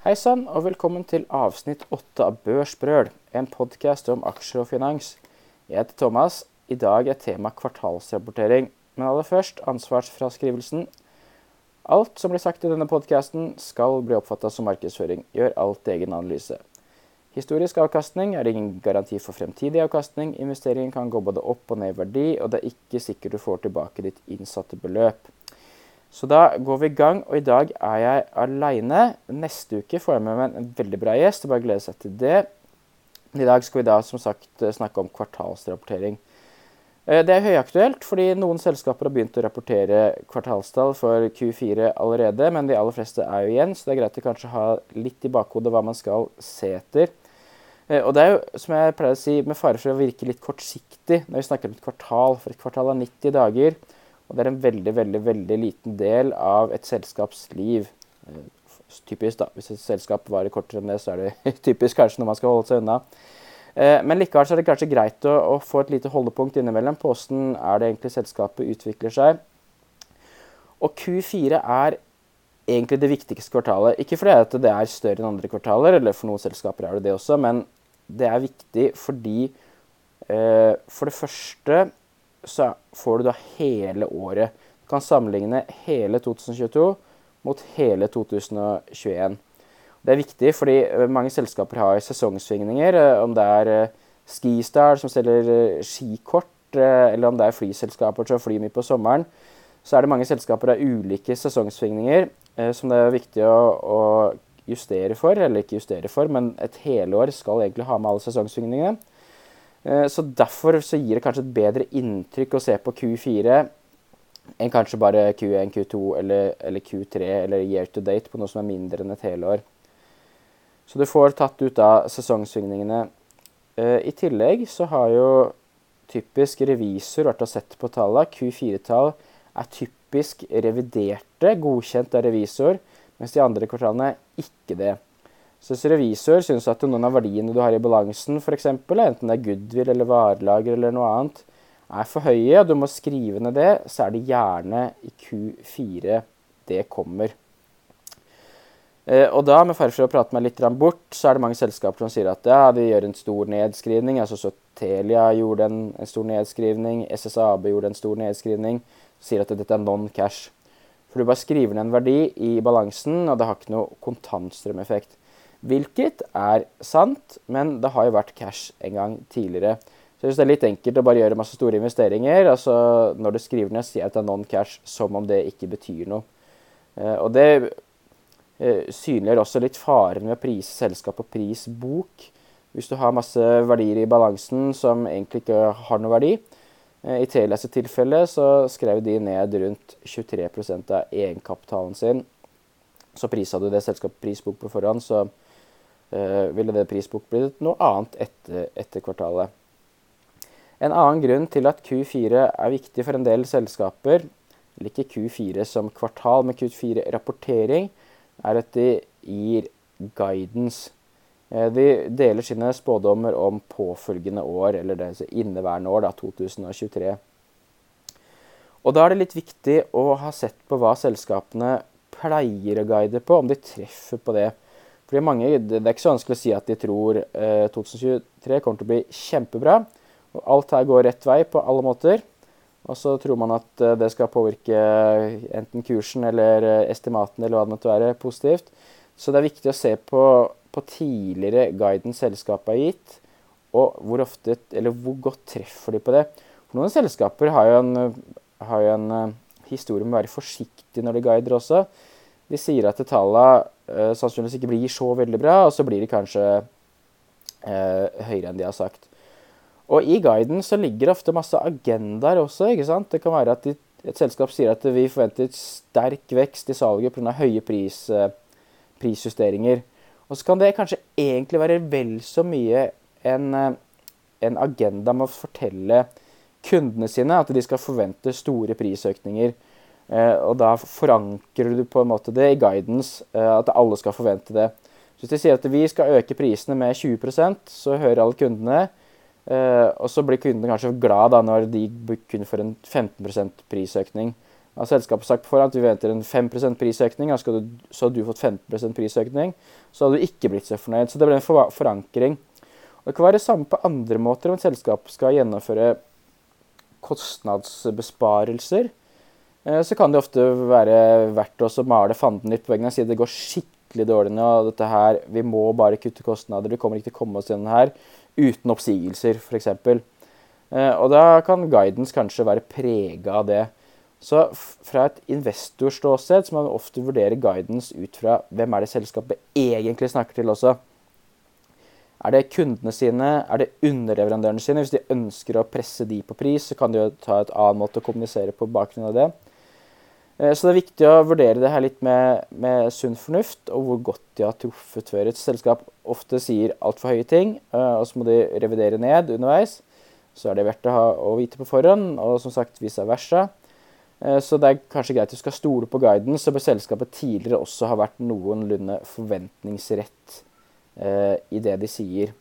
Hei sann, og velkommen til avsnitt åtte av Børsbrøl, en podkast om aksjer og finans. Jeg heter Thomas. I dag er tema kvartalsrapportering. Men aller først ansvarsfraskrivelsen. Alt som blir sagt i denne podkasten, skal bli oppfatta som markedsføring. Gjør alt egen analyse. Historisk avkastning er ingen garanti for fremtidig avkastning. Investeringen kan gå både opp og ned i verdi, og det er ikke sikkert du får tilbake ditt innsatte beløp. Så da går vi i gang, og i dag er jeg aleine. Neste uke får jeg med meg en veldig bra gjest. Bare glede seg til det. I dag skal vi da som sagt snakke om kvartalsrapportering. Eh, det er høyaktuelt, fordi noen selskaper har begynt å rapportere kvartalstall for Q4 allerede, men de aller fleste er jo igjen, så det er greit å kanskje ha litt i bakhodet hva man skal se etter. Eh, og det er jo, som jeg pleier å si, med fare for å virke litt kortsiktig når vi snakker om et kvartal, for et kvartal er 90 dager. Og det er en veldig veldig, veldig liten del av et selskaps liv. Eh, typisk da, Hvis et selskap varer kortere enn det, så er det typisk kanskje når man skal holde seg unna. Eh, men likevel så er det kanskje greit å, å få et lite holdepunkt innimellom på er det egentlig selskapet utvikler seg. Og Q4 er egentlig det viktigste kvartalet. Ikke fordi det er større enn andre kvartaler, eller for noen selskaper er det det også, men det er viktig fordi eh, For det første så får du da hele året. Du kan sammenligne hele 2022 mot hele 2021. Det er viktig fordi eh, mange selskaper har sesongsvingninger. Eh, om det er eh, Skistar som selger skikort, eller om det er flyselskaper som flyr mye på sommeren, så er det mange selskaper av ulike sesongsvingninger som det er viktig å, å justere for, eller ikke justere for, men et helår skal egentlig ha med alle sesongsvingningene. Eh, så Derfor så gir det kanskje et bedre inntrykk å se på Q4 enn kanskje bare Q1, Q2 eller, eller Q3 eller year to date på noe som er mindre enn et helår. Så du får tatt ut av sesongsvingningene. Eh, I tillegg så har jo typisk revisor vært og sett på tallene. Q4-tall er typisk reviderte, godkjent av revisor, mens de andre kvartalene ikke det. Så hvis revisor syns at noen av verdiene du har i balansen, f.eks., enten det er goodwill eller varelager eller noe annet, er for høye, og du må skrive ned det, så er det gjerne i Q4 det kommer. Eh, og da, med fare for å prate meg litt bort, så er det mange selskaper som sier at ja, de gjør en stor nedskrivning. altså så Telia gjorde en, en stor nedskrivning, SSAB gjorde en stor nedskrivning. Sier at dette er non-cash. For du bare skriver ned en verdi i balansen, og det har ikke noe kontantstrømeffekt. Hvilket er sant, men det har jo vært cash en gang tidligere. Så jeg synes det er litt enkelt å bare gjøre masse store investeringer. altså Når du skriver ned, sier at det er non-cash som om det ikke betyr noe. Eh, og det eh, synliggjør også litt faren ved å prise selskap på prisbok. Hvis du har masse verdier i balansen som egentlig ikke har noe verdi. Eh, I Telias tilfelle så skrev de ned rundt 23% av egenkapitalen sin. Så prisa du det selskapet prisbok på forhånd, så ville det prisbok blitt noe annet etter, etter, kvartalet. En annen grunn til at Q4 er viktig for en del selskaper, eller ikke Q4 som kvartal, men Q4-rapportering, er at de gir guidance. Eh, de deler sine spådommer om påfølgende år, eller det inneværende år, da, 2023. Og Da er det litt viktig å ha sett på hva selskapene pleier å guide på, om de treffer på det. Fordi mange, Det er ikke så vanskelig å si at de tror eh, 2023 kommer til å bli kjempebra. og Alt her går rett vei på alle måter. Og så tror man at eh, det skal påvirke enten kursen eller eh, estimatene eller hva det måtte være, positivt. Så det er viktig å se på, på tidligere guiden selskapet har gitt, og hvor, ofte, hvor godt treffer de på det. For Noen selskaper har jo en, har jo en historie med å være forsiktige når de guider også. De sier at tallene uh, sannsynligvis ikke blir så veldig bra, og så blir de kanskje uh, høyere enn de har sagt. Og i guiden så ligger det ofte masse agendaer også. ikke sant? Det kan være at de, et selskap sier at vi forventer sterk vekst i salget pga. høye pris, uh, prisjusteringer. Og så kan det kanskje egentlig være vel så mye en, en agenda med å fortelle kundene sine at de skal forvente store prisøkninger. Eh, og da forankrer du på en måte det i guidance, eh, at alle skal forvente det. Så hvis de sier at vi skal øke prisene med 20% så hører alle kundene. Eh, og så blir kundene kanskje glad da når de kun får en 15% prisøkning. Har selskapet sagt på forhånd at vi venter en 5 prisøkning, så hadde du fått 15% prisøkning, så hadde du ikke blitt så fornøyd. Så det ble en forankring. Og det kan være det samme på andre måter om et selskap skal gjennomføre kostnadsbesparelser. Eh, så kan det ofte være verdt å male fanden litt på veggen og si at det går skikkelig dårlig nå. dette her, Vi må bare kutte kostnader. Vi kommer ikke til å komme oss gjennom her uten oppsigelser, f.eks. Eh, og da kan guidance kanskje være prega av det. Så fra et investorståsted så må man ofte vurdere guidance ut fra hvem er det selskapet egentlig snakker til også. Er det kundene sine? Er det underleverandørene sine? Hvis de ønsker å presse de på pris, så kan de jo ta et annet måte å kommunisere på bakgrunn av det. Eh, så det er viktig å vurdere det her litt med, med sunn fornuft, og hvor godt de har truffet før. Et selskap ofte sier altfor høye ting, eh, og så må de revidere ned underveis. Så er det verdt å, ha, å vite på forhånd, og som sagt vice versa. Eh, så det er kanskje greit at du skal stole på guiden, så bør selskapet tidligere også ha vært noenlunde forventningsrett i det de sier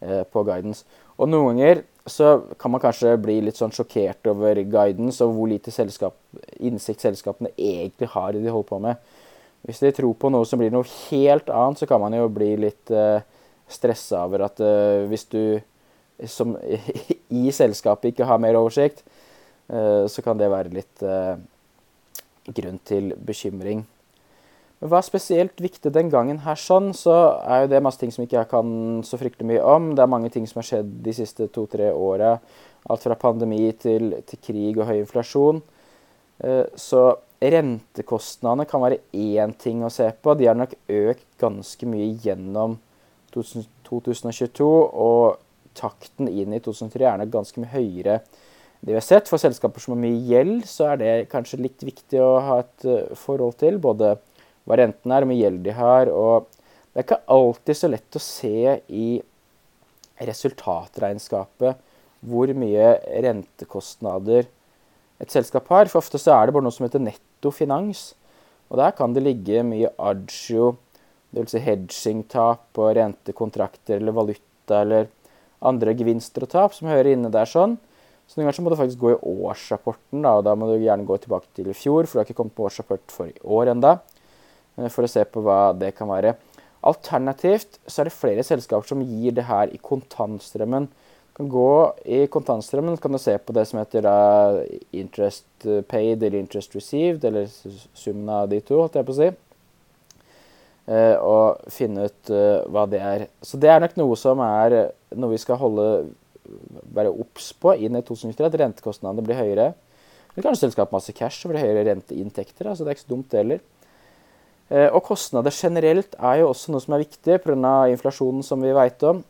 på guidance. Og noen ganger så kan man kanskje bli litt sånn sjokkert over guidance og hvor lite selskap, innsikt selskapene egentlig har i det de holder på med. Hvis de tror på noe som blir noe helt annet, så kan man jo bli litt uh, stressa over at uh, hvis du som i selskapet ikke har mer oversikt, uh, så kan det være litt eh, grunn til bekymring. Men hva er spesielt viktig den gangen her sånn, så er jo det masse ting som ikke jeg kan så fryktelig mye om. Det er mange ting som har skjedd de siste to-tre åra. Alt fra pandemi til, til, krig og høy inflasjon. Eh, så rentekostnadene kan være én ting å se på. De har nok økt ganske mye gjennom 2022. Og takten inn i 2003 er nok ganske mye høyere det vi har sett. For selskaper som har mye gjeld, så er det kanskje litt viktig å ha et eh, forhold til. Både hva renten er, hvor mye gjeld de har. og Det er ikke alltid så lett å se i resultatregnskapet hvor mye rentekostnader et selskap har. For ofte så er det bare noe som heter netto finans. Og der kan det ligge mye agio, dvs. Si hedging-tap på rentekontrakter eller valuta eller andre gevinster og tap som hører inne der sånn. Så noen ganger må du faktisk gå i årsrapporten, da, og da må du gjerne gå tilbake til i fjor, for du har ikke kommet på årsrapport for i år enda, for å se på hva det kan være. Alternativt så er det flere selskaper som gir det her i kontantstrømmen. Du kan gå i kontantstrømmen kan du se på det som heter da, interest paid eller interest received, eller summen av de to, holdt jeg på å si. Eh, og finne ut uh, hva det er. Så det er nok noe som er noe vi skal holde være obs på inn i 2023, at rentekostnadene blir høyere. Eller kanskje selskapet masse cash over høyere renteinntekter. altså Det er ikke så dumt, det heller. Eh, og kostnader generelt er jo også noe som er viktig pga. inflasjonen som vi vet om.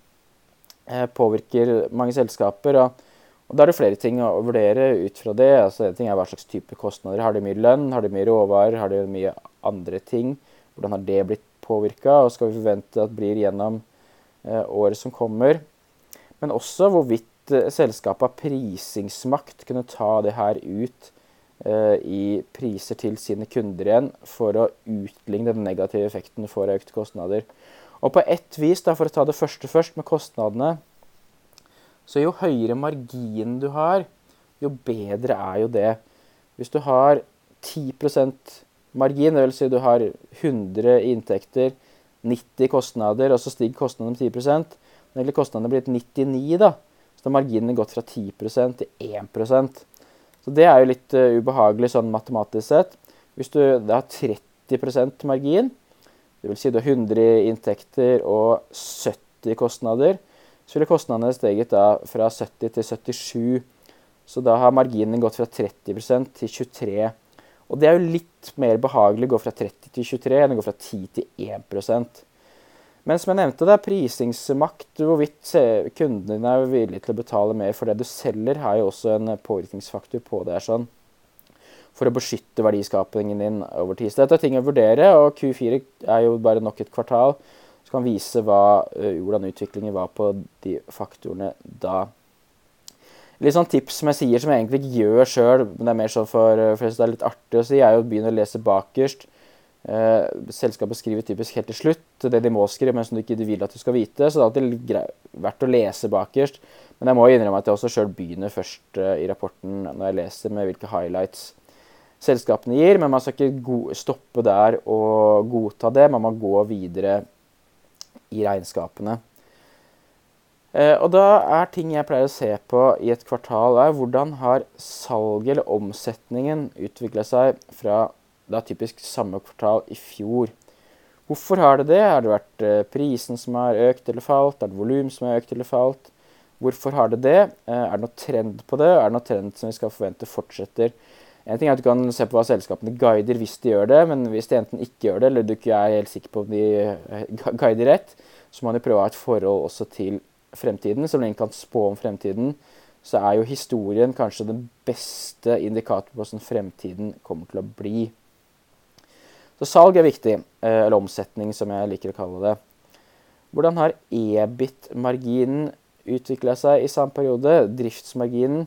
Eh, påvirker mange selskaper. Og, og Da er det flere ting å vurdere ut fra det. altså En ting er hva slags type kostnader. Har de mye lønn, har de mye råvarer, har de mye andre ting? Hvordan har det blitt påvirka, og skal vi forvente at det blir gjennom eh, året som kommer? Men også hvorvidt selskapet har prisingsmakt, kunne ta det her ut i priser til sine kunder igjen for å utligne den negative effekten for økte kostnader. Og på ett vis, da, for å ta det første først, med kostnadene, så jo høyere margin du har, jo bedre er jo det. Hvis du har 10% margin, dvs. Si du har 100 inntekter, 90 kostnader, og så stiger kostnadene med 10 når kostnadene blitt 99, da, så har marginene gått fra 10% til 1 Så det er jo litt uh, ubehagelig sånn matematisk sett. Hvis du da har 30 margin, dvs. Si du har 100 inntekter og 70 kostnader, så ville kostnadene steget da fra 70 til 77. Så da har marginen gått fra 30% til 23 Og det er jo litt mer behagelig å gå fra 30 til 23 enn å gå fra 10 til 1 men som jeg nevnte, det er prisingsmakt. Hvorvidt kundene dine er villige til å betale mer for det du selger, har jo også en påvirkningsfaktor på det. sånn, For å beskytte verdiskapingen din over tid. Så dette er ting å vurdere, og Q4 er jo bare nok et kvartal som kan vise hva, hvordan utviklingen var på de faktorene da. Litt sånn tips som jeg sier, som jeg egentlig ikke gjør sjøl, men det er mer sånn for, for det er litt artig å si, er jo å begynne å lese bakerst selskapet skriver typisk helt til slutt det de må skrive, men som du ikke vil at du skal vite. Så det er alltid verdt å lese bakerst. Men jeg må innrømme at jeg også sjøl begynner først eh, i rapporten når jeg leser med hvilke highlights selskapene gir. Men man skal ikke stoppe der og godta det. Man må gå videre i regnskapene. Eh, og da er ting jeg pleier å se på i et kvartal, er hvordan har salget eller omsetningen utvikla seg fra da typisk samme kvartal i fjor. Hvorfor har det det? Har det vært eh, prisen som har økt eller falt? Er det volum som har økt eller falt? Hvorfor har det det? Eh, er det noe trend på det? Er det noe trend som vi skal forvente fortsetter? En ting er at Du kan se på hva selskapene guider hvis de gjør det, men hvis de enten ikke gjør det, eller du ikke er helt sikker på om de eh, guider rett, så må du prøve å ha et forhold også til fremtiden. Så lenge en kan spå om fremtiden, så er jo historien kanskje den beste indikator på hvordan fremtiden kommer til å bli. Så salg er viktig, eh, eller omsetning, som jeg liker å kalle det. Hvordan har EBIT-marginen utvikla seg i samme periode? Driftsmarginen.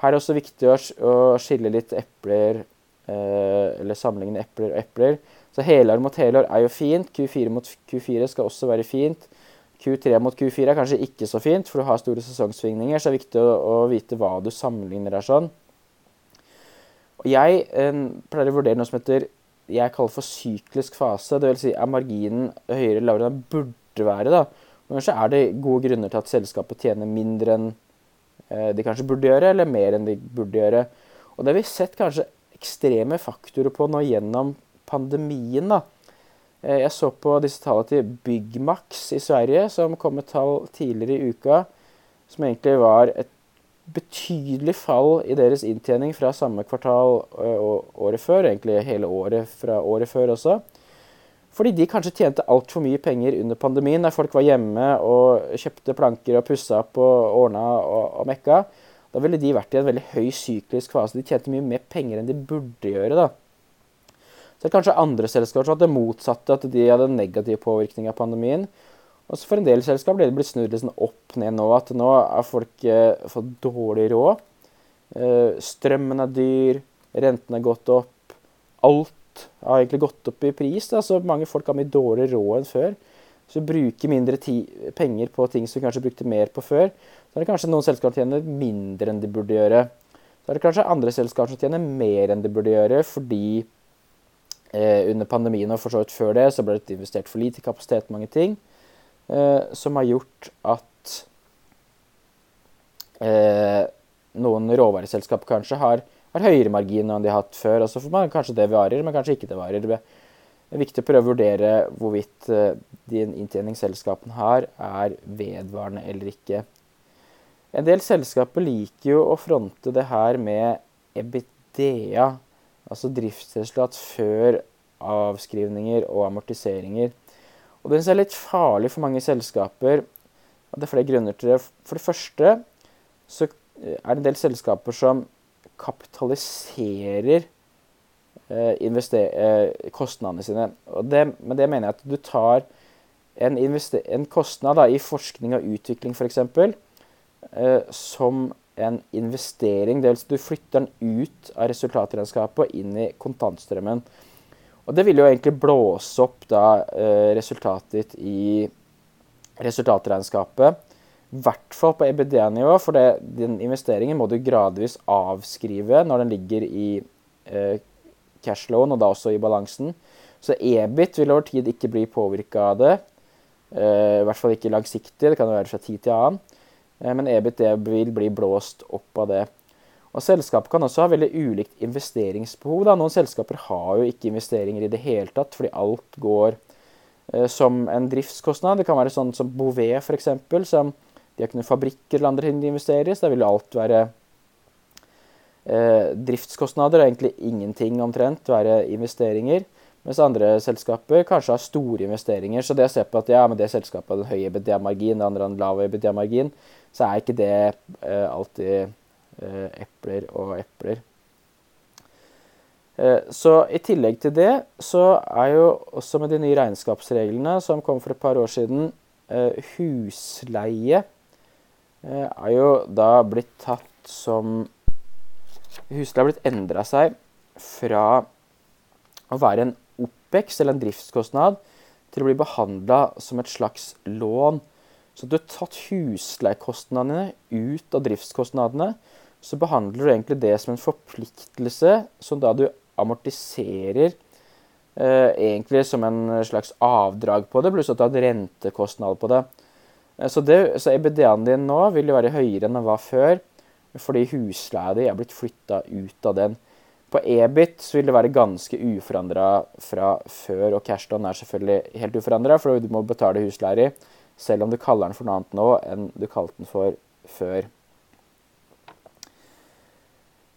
Her er det også viktig å skille litt epler, eh, eller sammenligne epler og epler. Så helår mot helår er jo fint. Q4 mot Q4 skal også være fint. Q3 mot Q4 er kanskje ikke så fint, for du har store sesongsvingninger. Så det er viktig å, vite hva du sammenligner der sånn. Og jeg eh, pleier å vurdere noe som heter jeg kaller for syklisk fase. Det vil si, er marginen høyere eller lavere enn den burde være. da. Og kanskje er det gode grunner til at selskapet tjener mindre enn eh, de kanskje burde gjøre, eller mer enn de burde gjøre. Og det har vi sett kanskje ekstreme faktorer på nå gjennom pandemien. da. Eh, jeg så på disse tallene til Byggmax i Sverige, som kom med tall tidligere i uka, som egentlig var et betydelig fall i deres inntjening fra samme kvartal og året før, egentlig hele året fra året før også. Fordi de kanskje tjente altfor mye penger under pandemien, der folk var hjemme og kjøpte planker og pussa opp og ordna og, og, mekka. Da ville de vært i en veldig høy syklisk fase. De tjente mye mer penger enn de burde gjøre. da. Så det er kanskje andre selskaper som hadde det motsatte, at de hadde negativ påvirkning av pandemien. Og for en del selskap blir det blitt snudd liksom opp ned nå. At nå har folk eh, fått dårlig råd. Eh, strømmen er dyr, renten er gått opp. Alt har egentlig gått opp i pris. Da. Så mange folk har mye dårligere råd enn før. Så bruker mindre penger på ting som vi kanskje brukte mer på før. Så er det kanskje noen selskaper som tjener mindre enn de burde gjøre. Så er det kanskje andre selskaper som tjener mer enn de burde gjøre, fordi eh, under pandemien og for så vidt før det så ble det investert for lite kapasitet mange ting. Eh, som har gjort at eh, noen råvareselskap kanskje har, har, høyere margin enn de har hatt før. Og så får man kanskje det varer, men kanskje ikke det varer. Det er viktig å prøve å vurdere hvorvidt eh, din inntjening selskapen har, er vedvarende eller ikke. En del selskaper liker jo å fronte det her med EBITDA, altså driftsresultat før avskrivninger og amortiseringer. Og det er litt farlig for mange selskaper. og Det er flere grunner til det. For det første så er det en del selskaper som kapitaliserer eh, eh, kostnadene sine. Og det, med det mener jeg at du tar en, en kostnad da, i forskning og utvikling f.eks. Eh, som en investering. Dels si du flytter den ut av resultatregnskapet og inn i kontantstrømmen. Og det vil jo egentlig blåse opp da eh, resultatet ditt i resultatregnskapet. I hvert fall på EBD-nivå, for det, den investeringen må du gradvis avskrive når den ligger i eh, cashlowen, og da også i balansen. Så EBIT vil over tid ikke bli påvirka av det. Eh, I hvert fall ikke langsiktig, det kan jo være fra tid til annen. Eh, men EBIT vil bli blåst opp av det. Og Selskapet kan også ha veldig ulikt investeringsbehov. Da. Noen selskaper har jo ikke investeringer i det hele tatt, fordi alt går eh, som en driftskostnad. Det kan være sånn som Bouvet, f.eks., som de har ikke noen fabrikker eller andre ting de investerer i, så da vil alt være eh, driftskostnader og egentlig ingenting omtrent være investeringer. Mens andre selskaper kanskje har store investeringer. Så det å se på at ja, men det selskapet har en høy EBDA-margin, det andre har en lav EBDA-margin, så er ikke det eh, alltid epler og epler. Eh, så I tillegg til det så er jo også med de nye regnskapsreglene som kom for et par år siden, eh, husleie er jo da blitt tatt som Husleie har blitt endra seg fra å være en OPEX, eller en driftskostnad, til å bli behandla som et slags lån. Så du har tatt husleiekostnadene ut av driftskostnadene. Så behandler du egentlig det som en forpliktelse som da du amortiserer eh, egentlig som en slags avdrag på det, pluss at du har en rentekostnad på det. Eh, så, det, så EBD-en din nå vil jo være høyere enn den var før, fordi husleia di er blitt flytta ut av den. På EBIT vil det være ganske uforandra fra før, og cashdown er selvfølgelig helt uforandra, for du må betale husleie i, selv om du kaller den for noe annet nå enn du kalte den for før.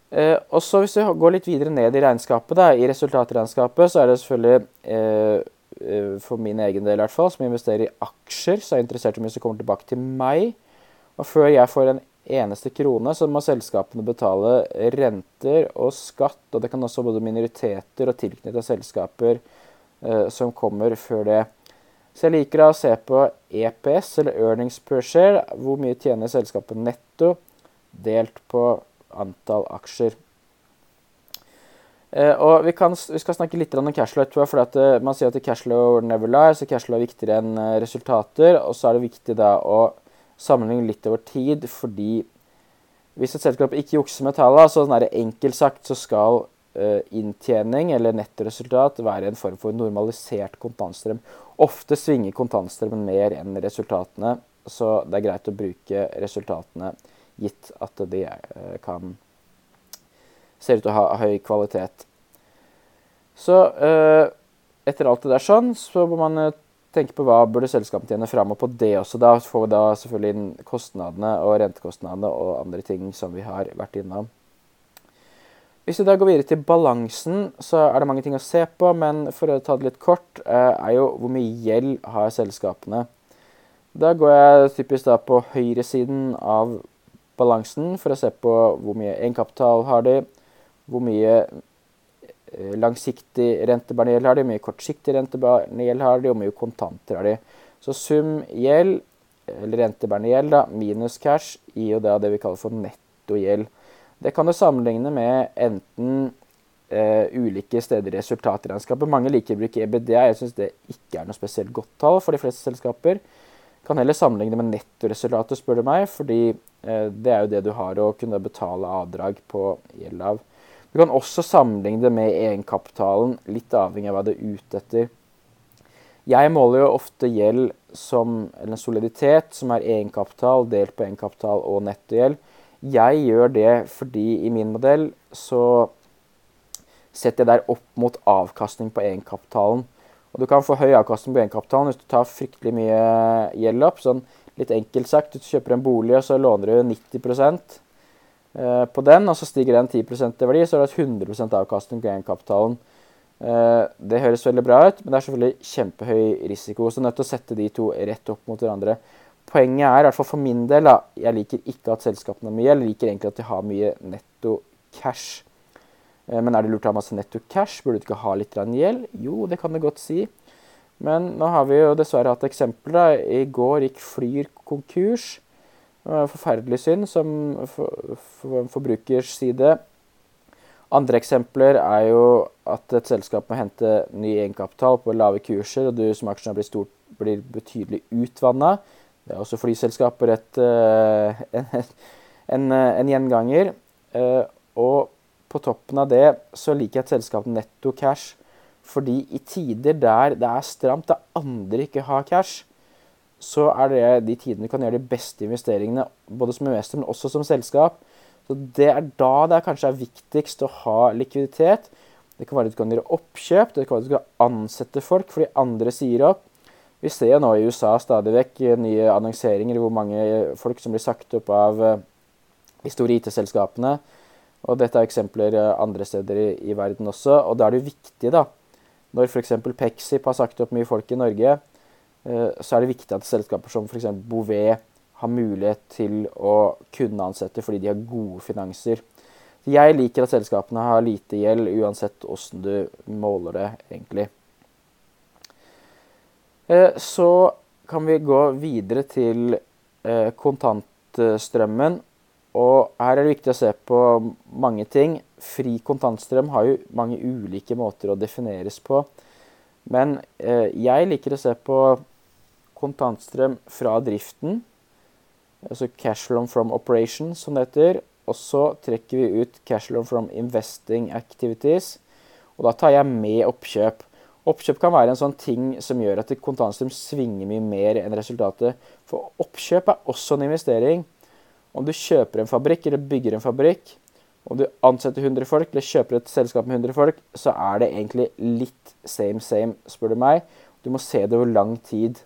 Eh, og så Hvis vi går litt videre ned i regnskapet, da, i resultatregnskapet, så er det selvfølgelig eh, eh for min egen del i hvert fall, som investerer i aksjer, så er jeg interessert i hvis det kommer tilbake til meg. Og før jeg får en eneste krone, så må selskapene betale renter og skatt. Og det kan også både minoriteter og tilknyttede selskaper eh, som kommer før det. Så jeg liker å se på EPS, eller earnings per share, hvor mye tjener selskapet netto, delt på antall aksjer. Eh, og vi, kan, vi, skal snakke litt om cashflow etterpå, for at, uh, man sier at cashflow never lies, så cashflow er viktigere enn uh, resultater. Og så er det viktig da å sammenligne litt over tid, fordi hvis et selskap ikke jukser med tallene, så sånn enkelt sagt så skal uh, inntjening eller nettoresultat være en form for normalisert kontantstrøm. Ofte svinger kontantstrømmen mer enn resultatene, så det er greit å bruke resultatene gitt at de uh, kan ser ut til å ha høy kvalitet. Så uh, etter alt det der sånn, så må man tenke på hva burde selskapet tjene fram, og på det også. Da får vi da selvfølgelig inn kostnadene og rentekostnadene og andre ting som vi har vært innom. Hvis vi da går videre til balansen, så er det mange ting å se på. Men for å ta det litt kort, eh, er jo hvor mye gjeld har selskapene. Da går jeg typisk da på høyresiden av balansen for å se på hvor mye egenkapital har de, hvor mye Eh, langsiktig rentebærende gjeld har de, hvor mye kortsiktig rentebærende gjeld har de, og mye kontanter har de. Så sum gjeld, eller rentebærende gjeld, da, minus cash, gir jo da det vi kaller for nettogjeld. Det kan du sammenligne med enten uh, ulike steder i resultatregnskapet. Mange liker å bruke EBDA. Jeg syns det ikke er noe spesielt godt tall for de fleste selskaper. Kan heller sammenligne med nettoresultatet, spør du meg, fordi uh, det er jo det du har å kunne betale avdrag på gjeld av. Du kan også sammenligne det med egenkapitalen, litt avhengig av hva du er ute etter. Jeg måler jo ofte gjeld som eller soliditet, som er egenkapital delt på egenkapital og nettogjeld. Jeg gjør det fordi i min modell så setter jeg der opp mot avkastning på egenkapitalen. Og du kan få høy avkastning på egenkapitalen hvis du tar fryktelig mye gjeld opp. Sånn litt enkelt sagt, du kjøper en bolig og så låner du 90 Eh, på den, og så stiger den 10 i verdi, så er det 100% avkastning på egenkapitalen. Eh, det høres veldig bra ut, men det er selvfølgelig kjempehøy risiko. Så nødt til å sette de to rett opp mot hverandre. Poenget er, i hvert fall for min del, da, jeg liker ikke at selskapene har mye. Jeg liker egentlig at de har mye netto cash. Eh, men er det lurt å ha masse netto cash? Burde du ikke ha litt gjeld? Jo, det kan du godt si. Men nå har vi jo dessverre hatt eksempler. I går gikk Flyr konkurs. Forferdelig synd som for, for forbrukers side. Andre eksempler er jo at et selskap må hente ny egenkapital på lave kurser, og du som aksjonær blir, blir betydelig utvanna. Det er også flyselskaper et, en, en, en, gjenganger. På toppen av det så liker jeg et selskap netto cash. Fordi i tider der det er stramt, der andre ikke har cash, så er det de tidene du kan gjøre de beste investeringene, både som investor, men også som selskap. Så Det er da det kanskje er viktigst å ha likviditet. Det kan være at du kan gjøre oppkjøp, det kan være at du kan ansette folk fordi andre sier opp. Vi ser jo nå i USA stadig vekk nye annonseringer hvor mange folk som blir sagt opp av eh, de store IT-selskapene. Og dette er eksempler eh, andre steder i, i verden også. Og da er det jo viktig, da, når f.eks. Pexip har sagt opp mye folk i Norge, Eh, så er det viktig at selskaper som f.eks. Bouvet har mulighet til å kunne ansette fordi de har gode finanser. Jeg liker at selskapene har lite gjeld, uansett åssen du måler det, egentlig. Eh, så kan vi gå videre til kontantstrømmen. Og her er det viktig å se på mange ting. Fri kontantstrøm har jo mange ulike måter å defineres på. Men eh, jeg liker å se på kontantstrøm fra driften, altså cash loan from operation, som det heter. Og så trekker vi ut cash loan from investing activities. Og da tar jeg med oppkjøp. Oppkjøp kan være en sånn ting som gjør at kontantstrøm svinger mye mer enn resultatet. For oppkjøp er også en investering. Om du kjøper en fabrikk eller bygger en fabrikk, om du ansetter 100 folk eller kjøper et selskap med 100 folk, så er det egentlig litt same same, spør du meg. Du må se det over lang tid.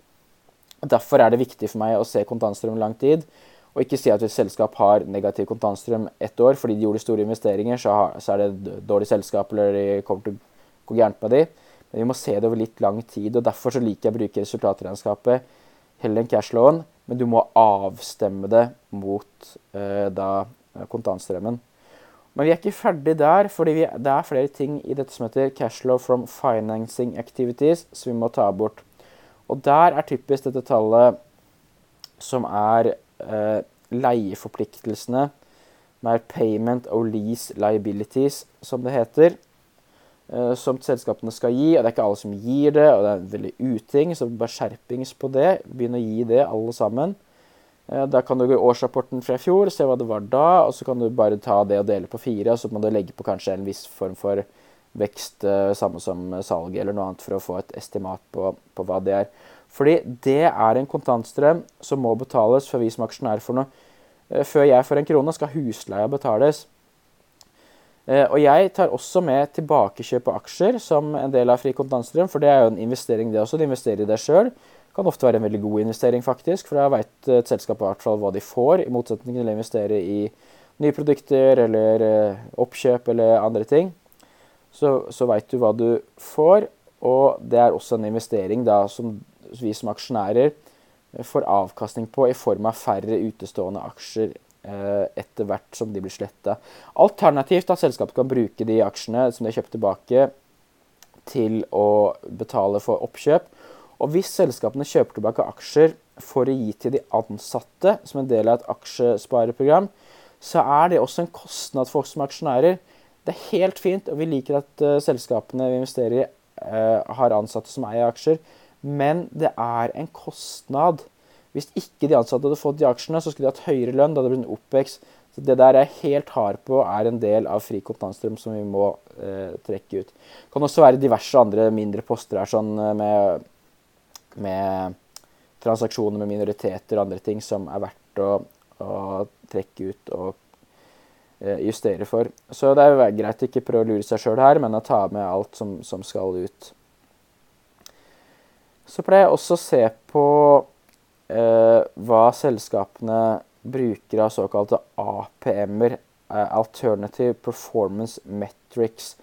Derfor er det viktig for meg å se kontantstrøm lang tid, og ikke si at et selskap har negativ kontantstrøm ett år fordi de gjorde store investeringer, så, er det dårlig selskap eller de kommer til å gå gærent med de. Men vi må se det over litt lang tid, og derfor så liker jeg å bruke resultatregnskapet heller en cash loan, men du må avstemme det mot eh, da kontantstrømmen. Men vi er ikke ferdig der, vi, det er flere ting i dette som heter cash law from financing activities som vi må ta bort. Og der er typisk dette tallet som er eh, leieforpliktelsene, med payment of lease liabilities, som det heter, eh, som selskapene skal gi. og Det er ikke alle som gir det, og det er en veldig uting, så bare skjerpings på det. Begynn å gi det, alle sammen. Eh, da kan du gå i årsrapporten fra i fjor, se hva det var da, og så kan du bare ta det og dele på fire, og så må du legge på kanskje en viss form for vekst, eh, samme som salg eller noe annet, for å få et estimat på, på hva det er. Fordi det er en kontantstrøm som må betales for vi som aksjonærer for noe. Eh, før jeg får en krone, skal husleia betales. Og jeg tar også med tilbakekjøp av aksjer som en del av fri kontantstrøm, for det er jo en investering, det også. Du investerer i deg sjøl kan ofte være en veldig god investering, faktisk. For da veit et selskap i hvert fall hva de får, i motsetning til å investere i nye produkter eller eh, oppkjøp eller andre ting. Så, så veit du hva du får, og det er også en investering da, som vi som aksjonærer får avkastning på i form av færre utestående aksjer eh, etter hvert som de blir sletta. Alternativt at selskapet kan bruke de aksjene som de har kjøpt tilbake, til å betale for oppkjøp og hvis selskapene kjøper tilbake aksjer for å gi til de ansatte som en del av et aksjespareprogram, så er det også en kostnad for oss som aksjonærer. Det er helt fint, og vi liker at uh, selskapene vi investerer i, uh, har ansatte som eier aksjer, men det er en kostnad. Hvis ikke de ansatte hadde fått de aksjene, så skulle de hatt høyere lønn. Det hadde blitt en oppvekst. Så Det der jeg er helt hard på er en del av fri kontantstrøm som vi må eh, trekke ut. Det kan også være diverse andre mindre poster her, sånn med med transaksjoner med minoriteter og andre ting som er verdt å, å trekke ut og eh, justere for. Så det er greit å ikke prøve å lure seg sjøl her, men å ta med alt som, som, skal ut. Så pleier jeg også å se på eh, hva selskapene bruker av såkalte APM-er, eh, Alternative Performance Metrics.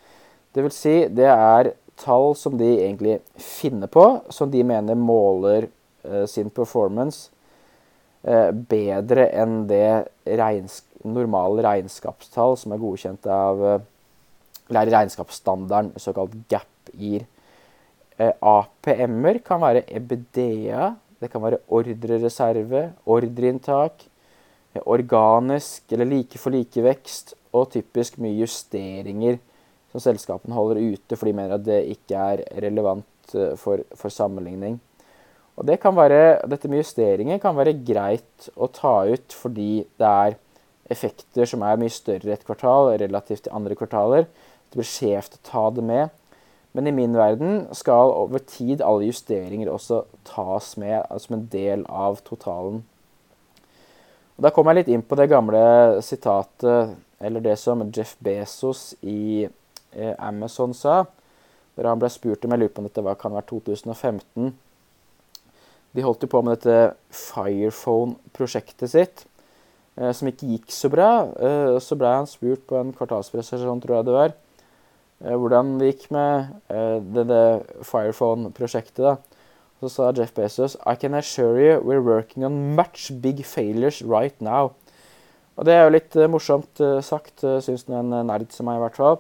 Det vil si, det er tall som de egentlig finner på, som de mener måler uh, sin performance bedre enn det regns normale regnskapstall som er godkjent av eller regnskapsstandarden, såkalt GAP, gir. APM-er kan være EBDA, det kan være ordrereserve, ordreinntak, organisk eller like for like vekst, og typisk mye justeringer som selskapene holder ute fordi de mener at det ikke er relevant eh, for, for sammenligning. Og det være, Dette med justeringer kan være greit å ta ut fordi det er effekter som er mye større et kvartal relativt til andre kvartaler. Det blir skjevt å ta det med. Men i min verden skal over tid alle justeringer også tas med som en del av totalen. Og Da kommer jeg litt inn på det gamle sitatet, eller det som Jeff Bezos i Eh, Amazon sa. Der han ble spurt om jeg lurer på om dette var, kan være 2015. De holdt jo på med dette Firephone-prosjektet sitt, eh, som ikke gikk så bra. Eh, så ble han spurt på en kvartalspresentasjon, tror jeg det var, hvordan det gikk med det Firephone-prosjektet. da. Så sa Jeff Bezos I can assure you we're working on much big failures right now. Og det er jo litt morsomt sagt, syns en nerd som meg i hvert fall.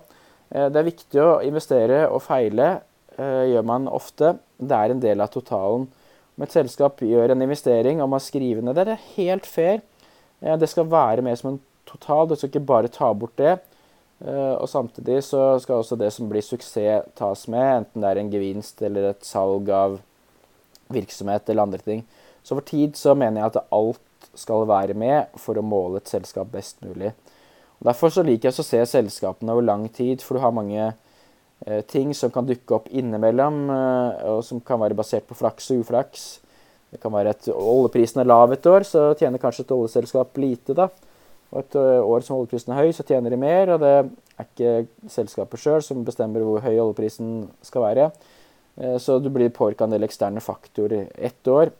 Eh, det er viktig å investere og feile, eh, gjør man ofte. Det er en del av totalen. Om et selskap gjør en investering og man skriver ned det, det er helt fair. Eh, det skal være mer som en total, du skal ikke bare ta bort det. Eh, og samtidig så skal også det som blir suksess, tas med, enten det er en gevinst eller et salg av virksomhet eller andre ting. Så over tid så mener jeg at alt skal være med for å måle et selskap best mulig. Og derfor så liker jeg å se selskapene over lang tid, for du har mange eh, ting som kan dukke opp innimellom, eh, og som kan være basert på flaks og uflaks. Det kan være at oljeprisen er lav et år, så tjener kanskje et oljeselskap lite. da. Og et eh, år som oljeprisen er høy, så tjener de mer, og det er ikke selskapet sjøl som bestemmer hvor høy oljeprisen skal være. Eh, så du blir påvirka en del eksterne faktorer. Ett år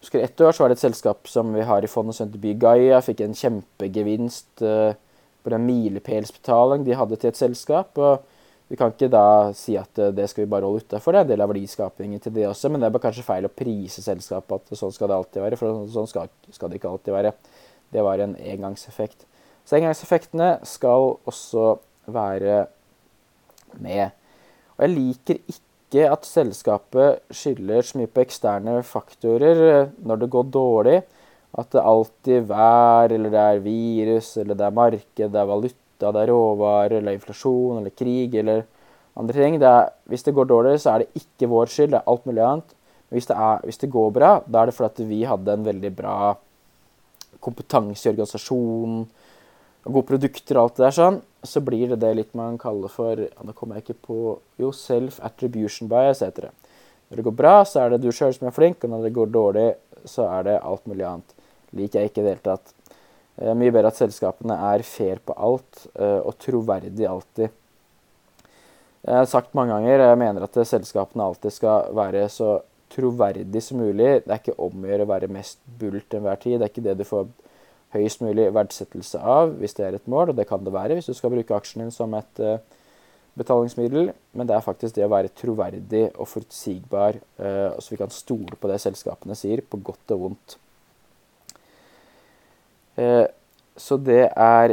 husker Ett år så var det et selskap som vi har i fondet som heter Bygaia, fikk en kjempegevinst uh, på den milepælsbetaling de hadde til et selskap. og Vi kan ikke da si at det skal vi bare holde utafor, det er en del av verdiskapingen til det også. Men det er kanskje feil å prise selskapet at sånn skal det alltid være, for sånn skal det ikke alltid være. Det var en engangseffekt. Så engangseffektene skal også være med. Og jeg liker ikke at selskapet skylder så mye på eksterne faktorer eh, når det går dårlig. At det alltid er vær, eller det er virus, eller det er marked, det er valuta, det er råvarer, eller inflasjon, eller krig, eller andre ting. Det er, hvis det går dårlig, så er det ikke vår skyld, det er alt mulig annet. Men hvis det, er, hvis det går bra, da er det fordi vi hadde en veldig bra kompetanse i organisasjonen, gode produkter og alt det der sånn så blir det det litt man kaller for ja, Nå kommer jeg ikke på Jo, self-attribution bias heter det. Når det går bra, så er det du sjøl som er flink, og når det går dårlig, så er det alt mulig annet. Liker jeg ikke i det hele tatt. Er mye bedre at selskapene er fair på alt, eh, og troverdig alltid. Jeg har sagt mange ganger, jeg mener at selskapene alltid skal være så troverdig som mulig. Det er ikke om å gjøre å være mest bull til enhver tid. Det er ikke det du får høyest mulig verdsettelse av, hvis det er et mål, og det kan det være hvis du skal bruke aksjen din som et uh, betalingsmiddel. Men det er faktisk det å være troverdig og forutsigbar, uh, så vi kan stole på det selskapene sier, på godt og vondt. Uh, så det er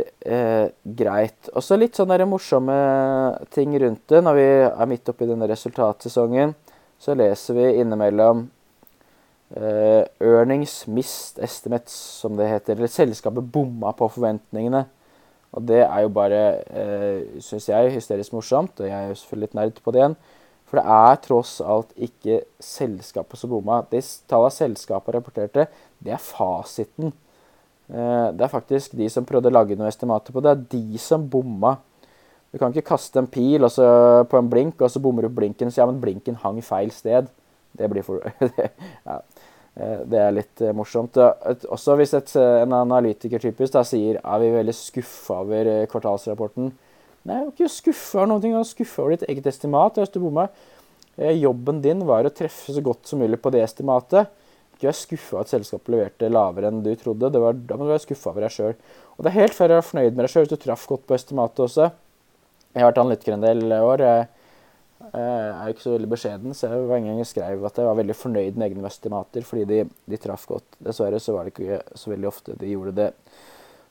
greit. Og så litt sånne morsomme ting rundt det. Når vi er midt oppi denne resultatsesongen, så leser vi innimellom eh, earnings missed estimates, som det heter. Eller selskapet bomma på forventningene. Og det er jo bare, eh, syns jeg, hysterisk morsomt. Og jeg er jo selvfølgelig litt nerd på det igjen. For det er tross alt ikke selskapet som bomma. De tallene selskapet rapporterte, det er fasiten. Uh, det er faktisk de som prøvde å lage noen estimater på det. Det er de som bomma. Du kan ikke kaste en pil på en blink, og så bommer du på blinken sier ja, men blinken hang feil sted. Det blir for ja. Eh, det er litt eh, morsomt. Også hvis et, en analytiker typisk da, sier er vi veldig skuffa over eh, kvartalsrapporten. Nei, jeg er ikke skuffa over noen ting. Jeg er skuffa over ditt eget estimat. Hvis du bomma. Jobben din var å treffe så godt som mulig på det estimatet. Ikke vær skuffa at selskapet leverte lavere enn du trodde. Var, da må du være skuffa over deg sjøl. Og det er helt fair å være fornøyd med deg sjøl hvis du traff godt på estimatet også. Jeg har vært analytiker en del år. Jeg er er ikke så veldig beskjeden, så jeg var en gang jeg skrev at jeg var veldig fornøyd med egne estimater fordi de, de, traff godt. Dessverre så var det ikke så veldig ofte de gjorde det.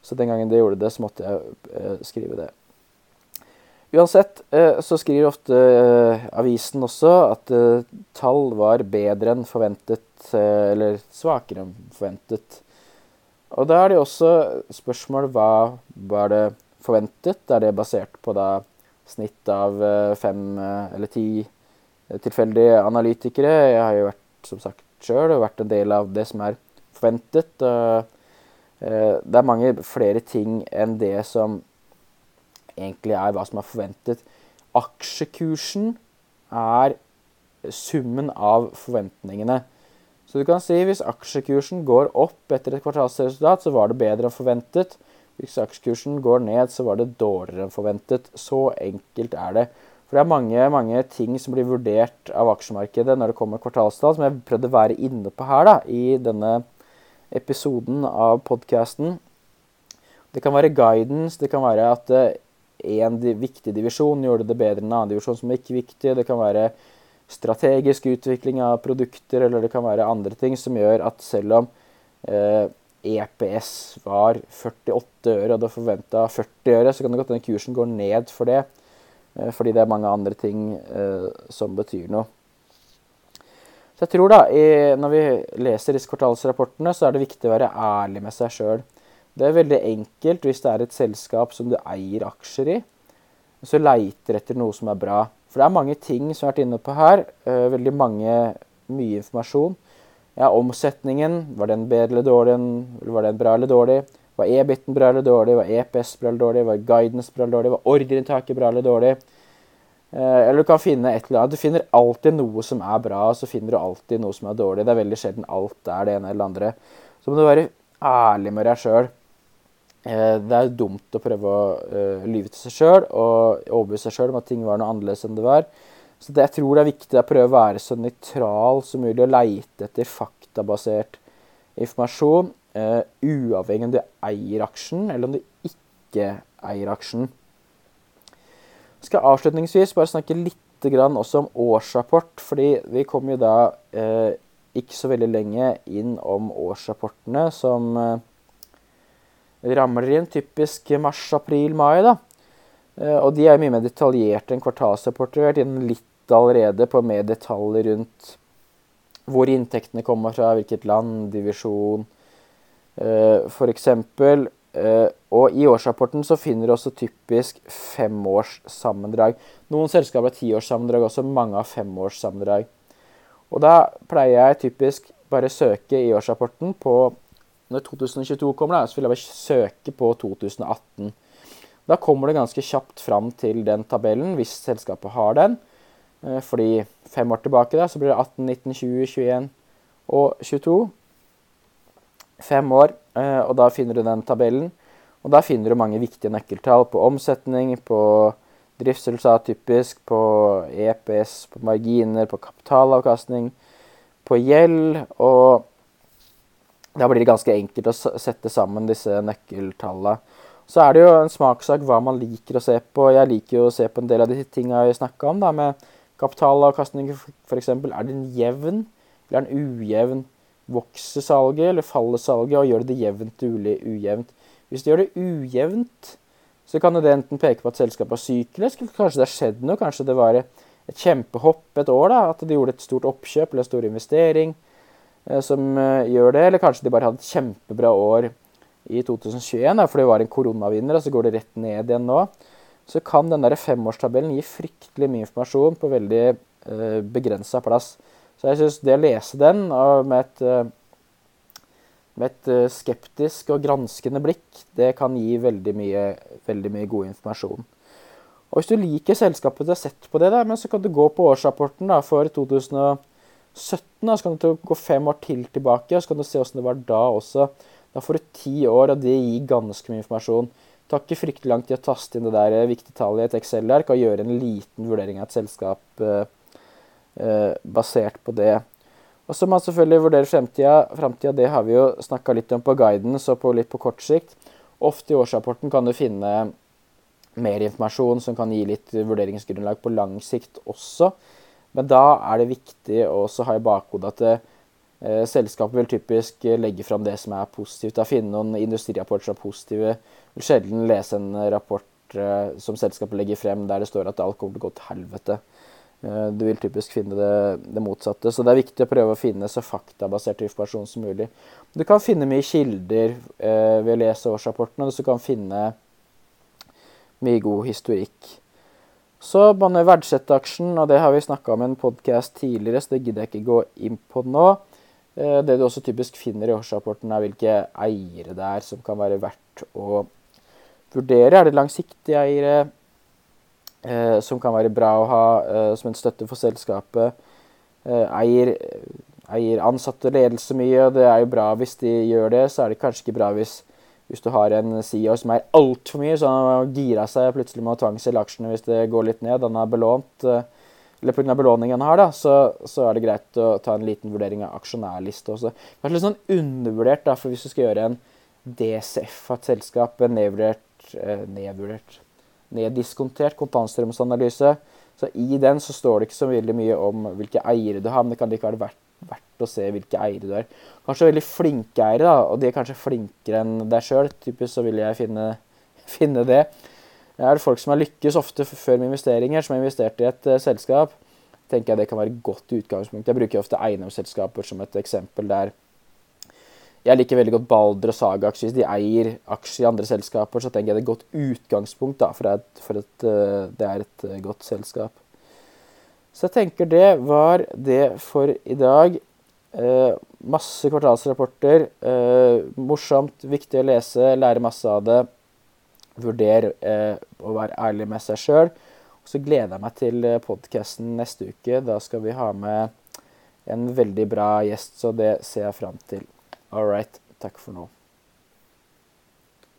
Så den gangen de gjorde det, så måtte jeg uh, skrive det. Uansett uh, så skriver ofte avisen også at tall var bedre enn forventet, eller svakere enn forventet. Og da er det også spørsmål hva var det forventet? Er det basert på da snitt av eh, fem eh, eller ti eh, tilfeldige analytikere. Jeg har jo vært som sagt sjøl og vært en del av det som er forventet. Det er mange flere ting enn det som egentlig er hva som er forventet. Aksjekursen er summen av forventningene. Så du kan si hvis aksjekursen går opp etter et kvartalsresultat, så var det bedre enn forventet. Hvis aksjekursen går ned, så var det dårligere enn forventet. Så enkelt er det. For det er mange, mange ting som blir vurdert av aksjemarkedet når det kommer kvartalstall, som jeg prøvde å være inne på her da, i denne episoden av podkasten. Det kan være guidance, det kan være at én eh, viktig divisjon gjorde det bedre enn en annen divisjon som er ikke viktig. Det kan være strategisk utvikling av produkter, eller det kan være andre ting som gjør at selv om eh, EPS var 48 øre, og du forventa 40 øre, så kan det godt hende kursen går ned for det. Eh, fordi det er mange andre ting eh, som betyr noe. Så jeg tror da, Når vi leser disse kvartalsrapportene, så er det viktig å være ærlig med seg sjøl. Det er veldig enkelt hvis det er et selskap som du eier aksjer i, så leiter etter noe som er bra. For det er mange ting som jeg har vært inne på her. Uh, veldig mange, mye informasjon. Ja, omsetningen, var den bedre eller dårlig? Var den bra eller dårlig? Var EBIT-en bra eller dårlig? Var EPS bra eller dårlig? Var guidance bra eller dårlig? Var ordreinntaket bra eller dårlig? Eh, eller du kan finne et eller annet. Du finner alltid noe som er bra, og så finner du alltid noe som er dårlig. Det er veldig sjelden alt er det ene eller andre. Så må du være ærlig med deg sjøl. Eh, det er dumt å prøve å eh, lyve til seg sjøl og overbevise seg sjøl om at ting var noe annerledes enn det var. Så det, jeg tror det er viktig å prøve å være så nøytral som mulig og leite etter faktabasert informasjon, uh, uavhengig om du eier aksjen eller om du ikke eier aksjen. Jeg skal avslutningsvis bare snakke litt også om årsrapport, fordi vi kommer jo da uh, ikke så veldig lenge inn om årsrapportene som ramler inn typisk mars, april, mai. da. Og de er mye mer detaljerte enn kvartalsrapporter. Vi har vært gjennom litt allerede på mer detaljer rundt hvor inntektene kommer fra, hvilket land, divisjon uh, f.eks. Uh, og i årsrapporten så finner du også typisk femårssammendrag. Noen selskaper har tiårssammendrag også, mange har femårssammendrag. Og da pleier jeg typisk bare søke i årsrapporten på Når 2022 kommer, da, så vil jeg bare søke på 2018. Da kommer det ganske kjapt fram til den tabellen, hvis selskapet har den. Eh, fordi fem år tilbake da, så blir det 18, 19, 20, 21 og 22. Fem år, eh, og da finner du den tabellen. Og da finner du mange viktige nøkkeltall på omsetning, på driftsresultat typisk, på EPS, på marginer, på kapitalavkastning, på gjeld. Og da blir det ganske enkelt å sette sammen disse nøkkeltallene. Så er det jo en smakssak hva man liker å se på. Jeg liker jo å se på en del av de tinga vi snakka om, da, med Kapitalavkastning f.eks. Er den jevn, eller er den ujevn? Vokser salget, eller faller salget, og gjør det jevnt eller ujevnt? Hvis det gjør det ujevnt, så kan det enten peke på at selskapet er syklisk, kanskje det har skjedd noe. Kanskje det var et kjempehopp et år, da, at de gjorde et stort oppkjøp eller en stor investering eh, som eh, gjør det. Eller kanskje de bare hadde et kjempebra år i 2021, da, for det var en koronavinner, og så går det rett ned igjen nå så kan den der femårstabellen gi fryktelig mye informasjon på veldig eh, begrensa plass. Så jeg syns det å lese den med et, uh, med et uh, skeptisk og granskende blikk, det kan gi veldig mye, veldig mye god informasjon. Og Hvis du liker selskapet du har sett på det, der, men så kan du gå på årsrapporten da, for 2017. Da, så kan du gå fem år til tilbake og så kan du se hvordan det var da også. Da får du ti år, og det gir ganske mye informasjon tar ikke fryktelig lang tid å taste inn det der eh, viktige tallet i et Excel-ark og gjøre en liten vurdering av et selskap eh, eh, basert på det. Og så må man selvfølgelig vurdere fremtida. Fremtida det har vi jo snakka litt om på guidance og på litt på kort sikt. Ofte i årsrapporten kan du finne mer informasjon som kan gi litt vurderingsgrunnlag på lang sikt også. Men da er det viktig å ha i bakhodet at eh, selskapet vil typisk legge fram det som er positivt. Da finne noen industrirapporter som er positive sjelden lese en rapport uh, som selskapet legger frem der det står at alt kommer til å gå til helvete. Uh, du vil typisk finne det, det, motsatte. Så det er viktig å prøve å finne så faktabasert informasjon som mulig. Du kan finne mye kilder eh, ved å lese årsrapporten, og du kan finne mye god historikk. Så man verdsetter aksjen, og det har vi snakka om i en podkast tidligere, så det gidder jeg ikke gå inn på nå. Det du også typisk finner i årsrapporten, er hvilke eiere det er som kan være verdt å vurdere. Er det langsiktige eiere eh, som kan være bra å ha eh, som en støtte for selskapet? Eh, eier, eier ansatte ledelse mye, og det er jo bra hvis de gjør det. Så er det kanskje ikke bra hvis, hvis du har en CEO som er altfor mye, så han har gira seg plutselig med å tvangsselge aksjene hvis det går litt ned. Han er belånt. Eh, eller pga. belåningen han har, da, så, så, er det greit å ta en liten vurdering av aksjonærliste også. Kanskje litt sånn undervurdert, da, for hvis du skal gjøre en DCF av et selskap, en nedvurdert Eh, nedvurdert, neddiskontert kontantstrømsanalyse. Så I den så står det ikke så veldig mye om hvilke eiere du har, men det kan likevel være verdt å se hvilke eiere du er. Kanskje veldig flinke eiere, da, og de er kanskje flinkere enn deg sjøl. Typisk så vil jeg finne, finne det. Det er folk som har lykkes ofte før med investeringer, som har investert i et uh, selskap. tenker jeg Det kan være et godt utgangspunkt. Jeg bruker ofte eiendomsselskaper som et eksempel der Jeg liker veldig godt Balder og Saga-aksjer. Hvis de eier aksjer i andre selskaper, så tenker jeg det er et godt utgangspunkt da, for, at, for at uh, det er et uh, godt selskap. Så jeg tenker det var det for i dag. Uh, masse kvartalsrapporter. morsomt, viktig å lese, lære masse av det. Vurder å være ærlig med seg sjøl. Så gleder jeg meg til podkasten neste uke. Da skal vi ha med en veldig bra gjest, så det ser jeg fram til. All right. Takk for nå.